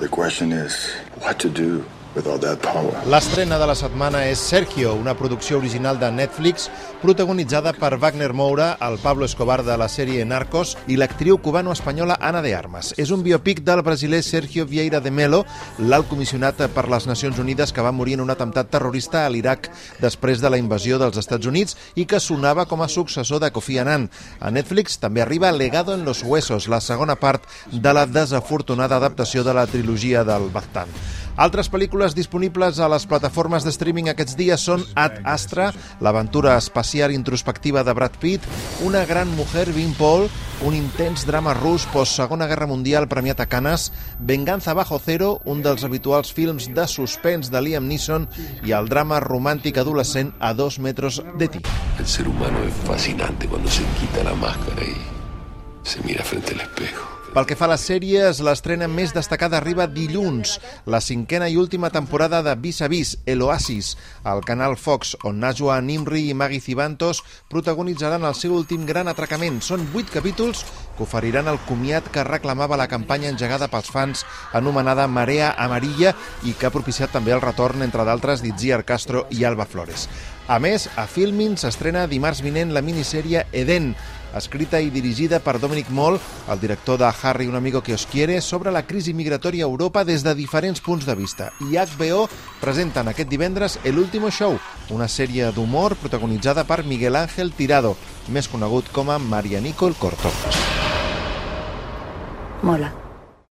The question is what to do L'estrena de la setmana és Sergio, una producció original de Netflix protagonitzada per Wagner Moura, el Pablo Escobar de la sèrie Narcos i l'actriu cubano-espanyola Ana de Armas. És un biopic del brasiler Sergio Vieira de Melo, l'alt comissionat per les Nacions Unides que va morir en un atemptat terrorista a l'Iraq després de la invasió dels Estats Units i que sonava com a successor de Kofi Annan. A Netflix també arriba Legado en los Huesos, la segona part de la desafortunada adaptació de la trilogia del Baztán. Altres pel·lícules disponibles a les plataformes de streaming aquests dies són Ad Astra, l'aventura espacial introspectiva de Brad Pitt, Una gran mujer, Vin Paul, un intens drama rus post-segona guerra mundial premiat a Canes, Venganza bajo cero, un dels habituals films de suspens de Liam Neeson i el drama romàntic adolescent a dos metres de ti. El ser humano es fascinante cuando se quita la máscara y se mira frente al espejo. Pel que fa a les sèries, l'estrena més destacada arriba dilluns, la cinquena i última temporada de Vis a Vis, El Oasis, al canal Fox, on Najwa Nimri i Maggie Cibantos protagonitzaran el seu últim gran atracament. Són vuit capítols que oferiran el comiat que reclamava la campanya engegada pels fans anomenada Marea Amarilla i que ha propiciat també el retorn, entre d'altres, d'Itziar Castro i Alba Flores. A més, a Filmin s'estrena dimarts vinent la minissèrie Eden, escrita i dirigida per Dominic Moll, el director de Harry, un amigo que os quiere, sobre la crisi migratòria a Europa des de diferents punts de vista. I HBO presenten aquest divendres El último show, una sèrie d'humor protagonitzada per Miguel Ángel Tirado, més conegut com a Marianico el Corto. Mola.